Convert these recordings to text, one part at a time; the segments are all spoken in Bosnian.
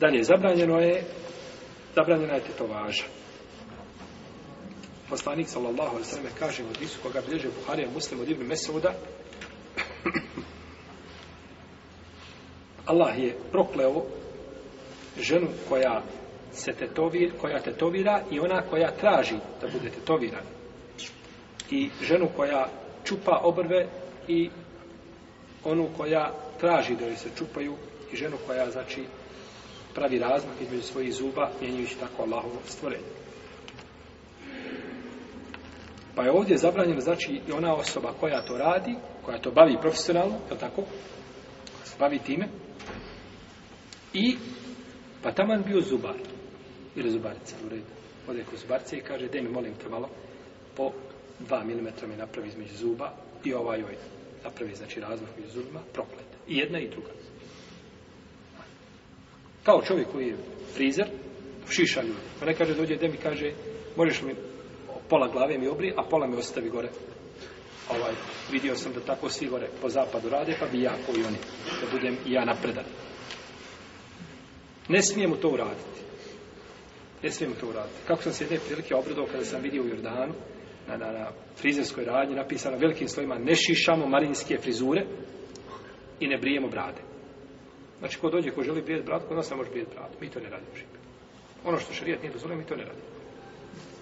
Dalje, zabranjeno je, zabranjena je tetovaža. Poslanik, sallallahu alaihi sallam, kaže u hadisu koga bilježe Buharija muslim od Ibn Mesuda, Allah je prokleo ženu koja se tetovir, koja tetovira i ona koja traži da bude tetovirana. I ženu koja čupa obrve i onu koja traži da joj se čupaju i ženu koja, znači, pravi razmak između svojih zuba, mijenjujući tako Allahovo stvorenje. Pa je ovdje zabranjeno, znači, i ona osoba koja to radi, koja to bavi profesionalno, je tako? Koja se bavi time. I, pa taman bio zubar. Ili zubarica, u redu. Ode kod zubarice i kaže, daj mi, molim te malo, po 2 mm mi napravi između zuba i ovaj ovaj. Napravi, znači, razmak između zubima, proklet. I jedna i druga kao čovjek koji je frizer, šiša ljudi. Pa ne kaže, dođe Demi, kaže, možeš mi pola glave mi obri, a pola mi ostavi gore. Ovaj, vidio sam da tako svi gore po zapadu rade, pa bi ja, kao i oni, da budem i ja napredan. Ne smijem to uraditi. Ne smijem to uraditi. Kako sam se jedne prilike obradao kada sam vidio u Jordanu, na, na, na frizerskoj radnji, napisano velikim slovima, ne šišamo marinske frizure i ne brijemo brade. Znači, ko dođe, ko želi brijeti bradu, kod nas ne može brijeti bradu. Mi to ne radimo šibe. Ono što šarijet nije dozvolio, mi to ne radimo.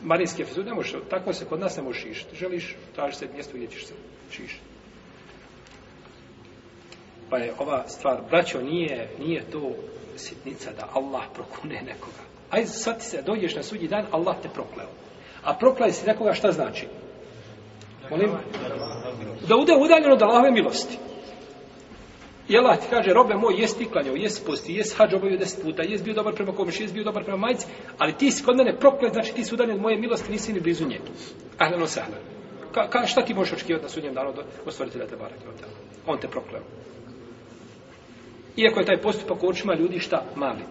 Marinski efizu, ne može, tako se kod nas ne može šišiti. Želiš, traži se mjesto gdje ćeš se šišiti. Pa je ova stvar, braćo, nije, nije to sitnica da Allah prokune nekoga. Ajde, sad ti se, dođeš na sudji dan, Allah te prokleo. A proklaje si nekoga, šta znači? Molim? Da bude udaljeno od Allahove milosti. I Allah ti kaže, robe moj, jes ti klanjao, jes posti, jes hađ obavio deset puta, jes bio dobar prema komiši, jes bio dobar prema majici, ali ti si kod mene proklet, znači ti si udan od moje milosti, nisi ni blizu nje. Ahlan o sahlan. Ka, ka, šta ti možeš očekivati na sudnjem danu od ostvaritelja te barake? On te prokleo. Iako je taj postupak u očima ljudi šta mali.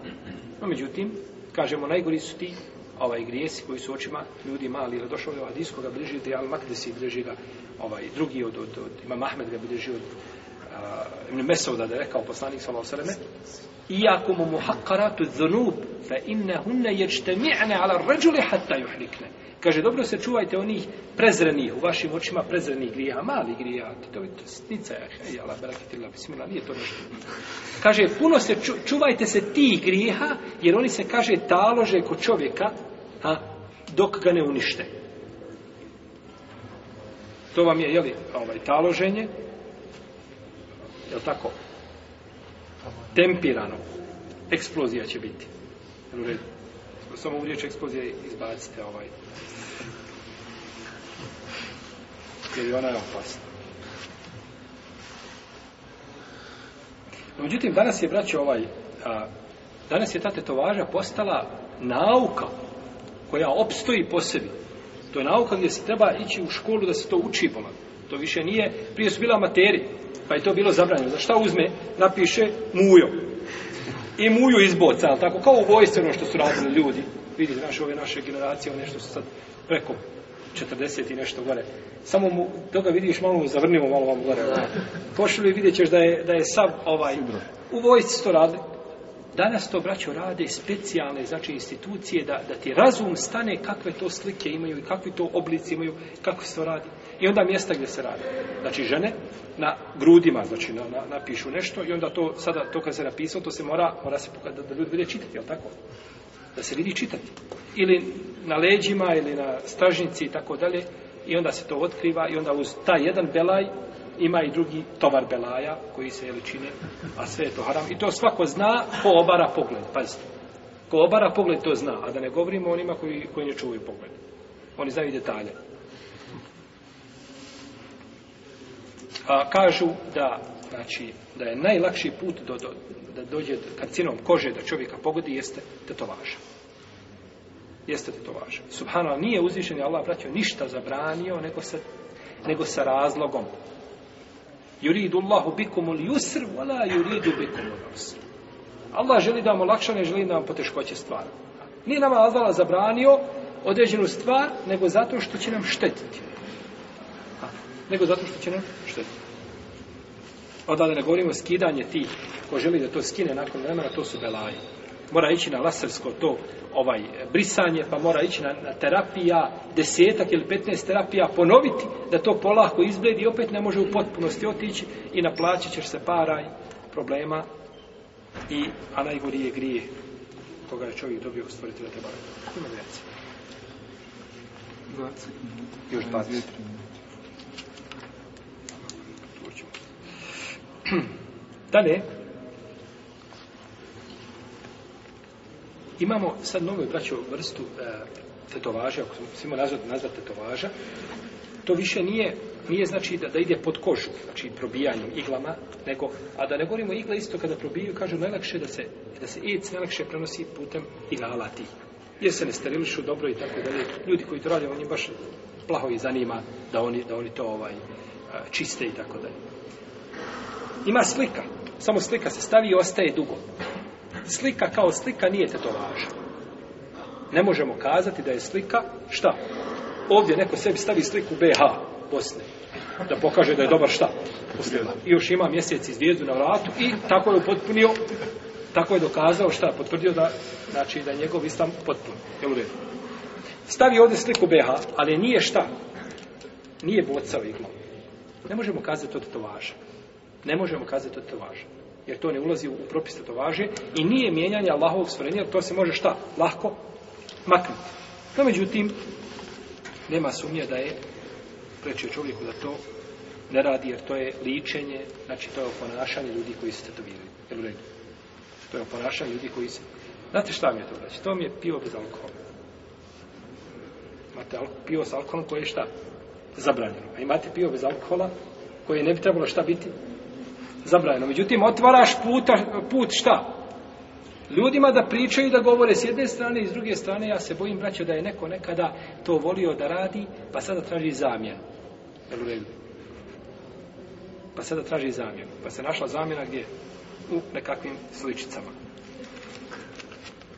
No, međutim, kažemo, najgori su ti ovaj grijesi koji su očima ljudi mali ili došao je ovaj diskoga bliži da je Al-Makdisi bliži ga ovaj, drugi od, od, od, od ima Mahmed ga bliži od Ibn Mesauda da je rekao poslanik s.a.v. Iako mu muhakkaratu dhunub, fe inne hunne jeđtemi'ne ala ređuli hatta juhlikne. Kaže, dobro se čuvajte onih prezrenih, u vašim očima prezrenih grija, mali grija, to je stnica, hej, ala berakitila, bismila, nije to nešto. Kaže, puno se, ču, čuvajte se tih grija, jer oni se, kaže, talože kod čovjeka, a, dok ga ne unište. To vam je, jeli, ovaj, taloženje, je li tako? Tempirano. Eksplozija će biti. U redu. Samo u riječ eksplozije izbacite ovaj. Jer ona je opasna. No, međutim, danas je, braće, ovaj, a, danas je ta tetovaža postala nauka koja opstoji po sebi. To je nauka gdje se treba ići u školu da se to uči, bolam. To više nije, prije su bila materi, pa je to bilo zabranjeno. Za šta uzme? Napiše mujo. I muju izboca, ali tako, kao uvojstveno što su radili ljudi. Vidite, naše, ove naše generacije, one što su sad preko 40 i nešto gore. Samo mu, toga vidiš, malo mu zavrnimo, malo vam gore. Pošli vidjet ćeš da je, da je sav ovaj... U vojci su to radili. Danas to, braćo, rade specijalne, znači, institucije da, da ti razum stane kakve to slike imaju i kakvi to oblici imaju, kako se to radi. I onda mjesta gdje se radi. Znači, žene na grudima, znači, na, na, napišu nešto i onda to, sada, to kad se napisao, to se mora, mora se pokazati da, da ljudi vide čitati, jel tako? Da se vidi čitati. Ili na leđima, ili na stražnici i tako dalje. I onda se to otkriva i onda uz taj jedan belaj ima i drugi tovar belaja koji se jeli čine, a sve je to haram. I to svako zna ko obara pogled, pazite. Ko obara pogled to zna, a da ne govorimo onima koji, koji ne čuvaju pogled. Oni znaju detalje. A, kažu da, znači, da je najlakši put do, do, da dođe karcinom kože da čovjeka pogodi jeste tetovaža. Jeste tetovaža. Subhano, nije uzvišen je Allah vratio ništa zabranio, nego sa, nego sa razlogom. Yuridu Allahu bikum al-yusr wa la yuridu bikum al-usr. Allah želi da vam olakša, ne želi da vam poteškoće stvari. Nije nama Allah zabranio određenu stvar, nego zato što će nam štetiti. Ha. Nego zato što će nam štetiti. Odada ne govorimo skidanje tih, ko želi da to skine nakon vremena, to su belaje mora ići na lasersko to ovaj brisanje, pa mora ići na, na terapija, desetak ili petnest terapija, ponoviti da to polako izbledi i opet ne može u potpunosti otići i naplaćat ćeš se para problema i a najgori je grije koga je čovjek dobio u stvoritelja te barake. Ima već. Još 20. Dalje, Imamo sad novu braću vrstu e, tetovaža, ako smo svima nazvat, nazvat tetovaža, to više nije, nije znači da, da ide pod kožu, znači probijanjem iglama, nego, a da ne govorimo igla isto kada probiju, kažu najlakše da se, da se ec najlakše prenosi putem inala tih. Jer se ne sterilišu dobro i tako dalje. Ljudi koji to radi, oni baš plaho i zanima da oni, da oni to ovaj e, čiste i tako dalje. Ima slika. Samo slika se stavi i ostaje dugo slika kao slika nije tetovaža. Ne možemo kazati da je slika, šta? Ovdje neko sebi stavi sliku BH, Bosne, da pokaže da je dobar šta? Poslila. I još ima mjesec i zvijezdu na vratu i tako je upotpunio, tako je dokazao šta, potvrdio da, znači da je njegov istan potpun. Jel u redu? Stavi ovdje sliku BH, ali nije šta? Nije bocao iglom. Ne možemo kazati to da to važe. Ne možemo kazati to da to važe jer to ne ulazi u propis tetovaže i nije mijenjanje Allahovog stvorenja, to se može šta? Lahko maknuti. No, međutim, nema sumnje da je prečio čovjeku da to ne radi, jer to je ličenje, znači to je oponašanje ljudi koji se tetoviraju. Jel u redu? To je oponašanje ljudi koji se... Znate šta mi je to znači? To mi je pivo bez alkohola. Imate pivo s alkoholom koje je šta? Zabranjeno. A imate pivo bez alkohola koje ne bi trebalo šta biti? zabrajeno. Međutim, otvaraš puta, put šta? Ljudima da pričaju, da govore s jedne strane i s druge strane, ja se bojim, braćo, da je neko nekada to volio da radi, pa sada traži zamjenu. Jel u redu? Pa sada traži zamjenu. Pa se našla zamjena gdje? U nekakvim sličicama.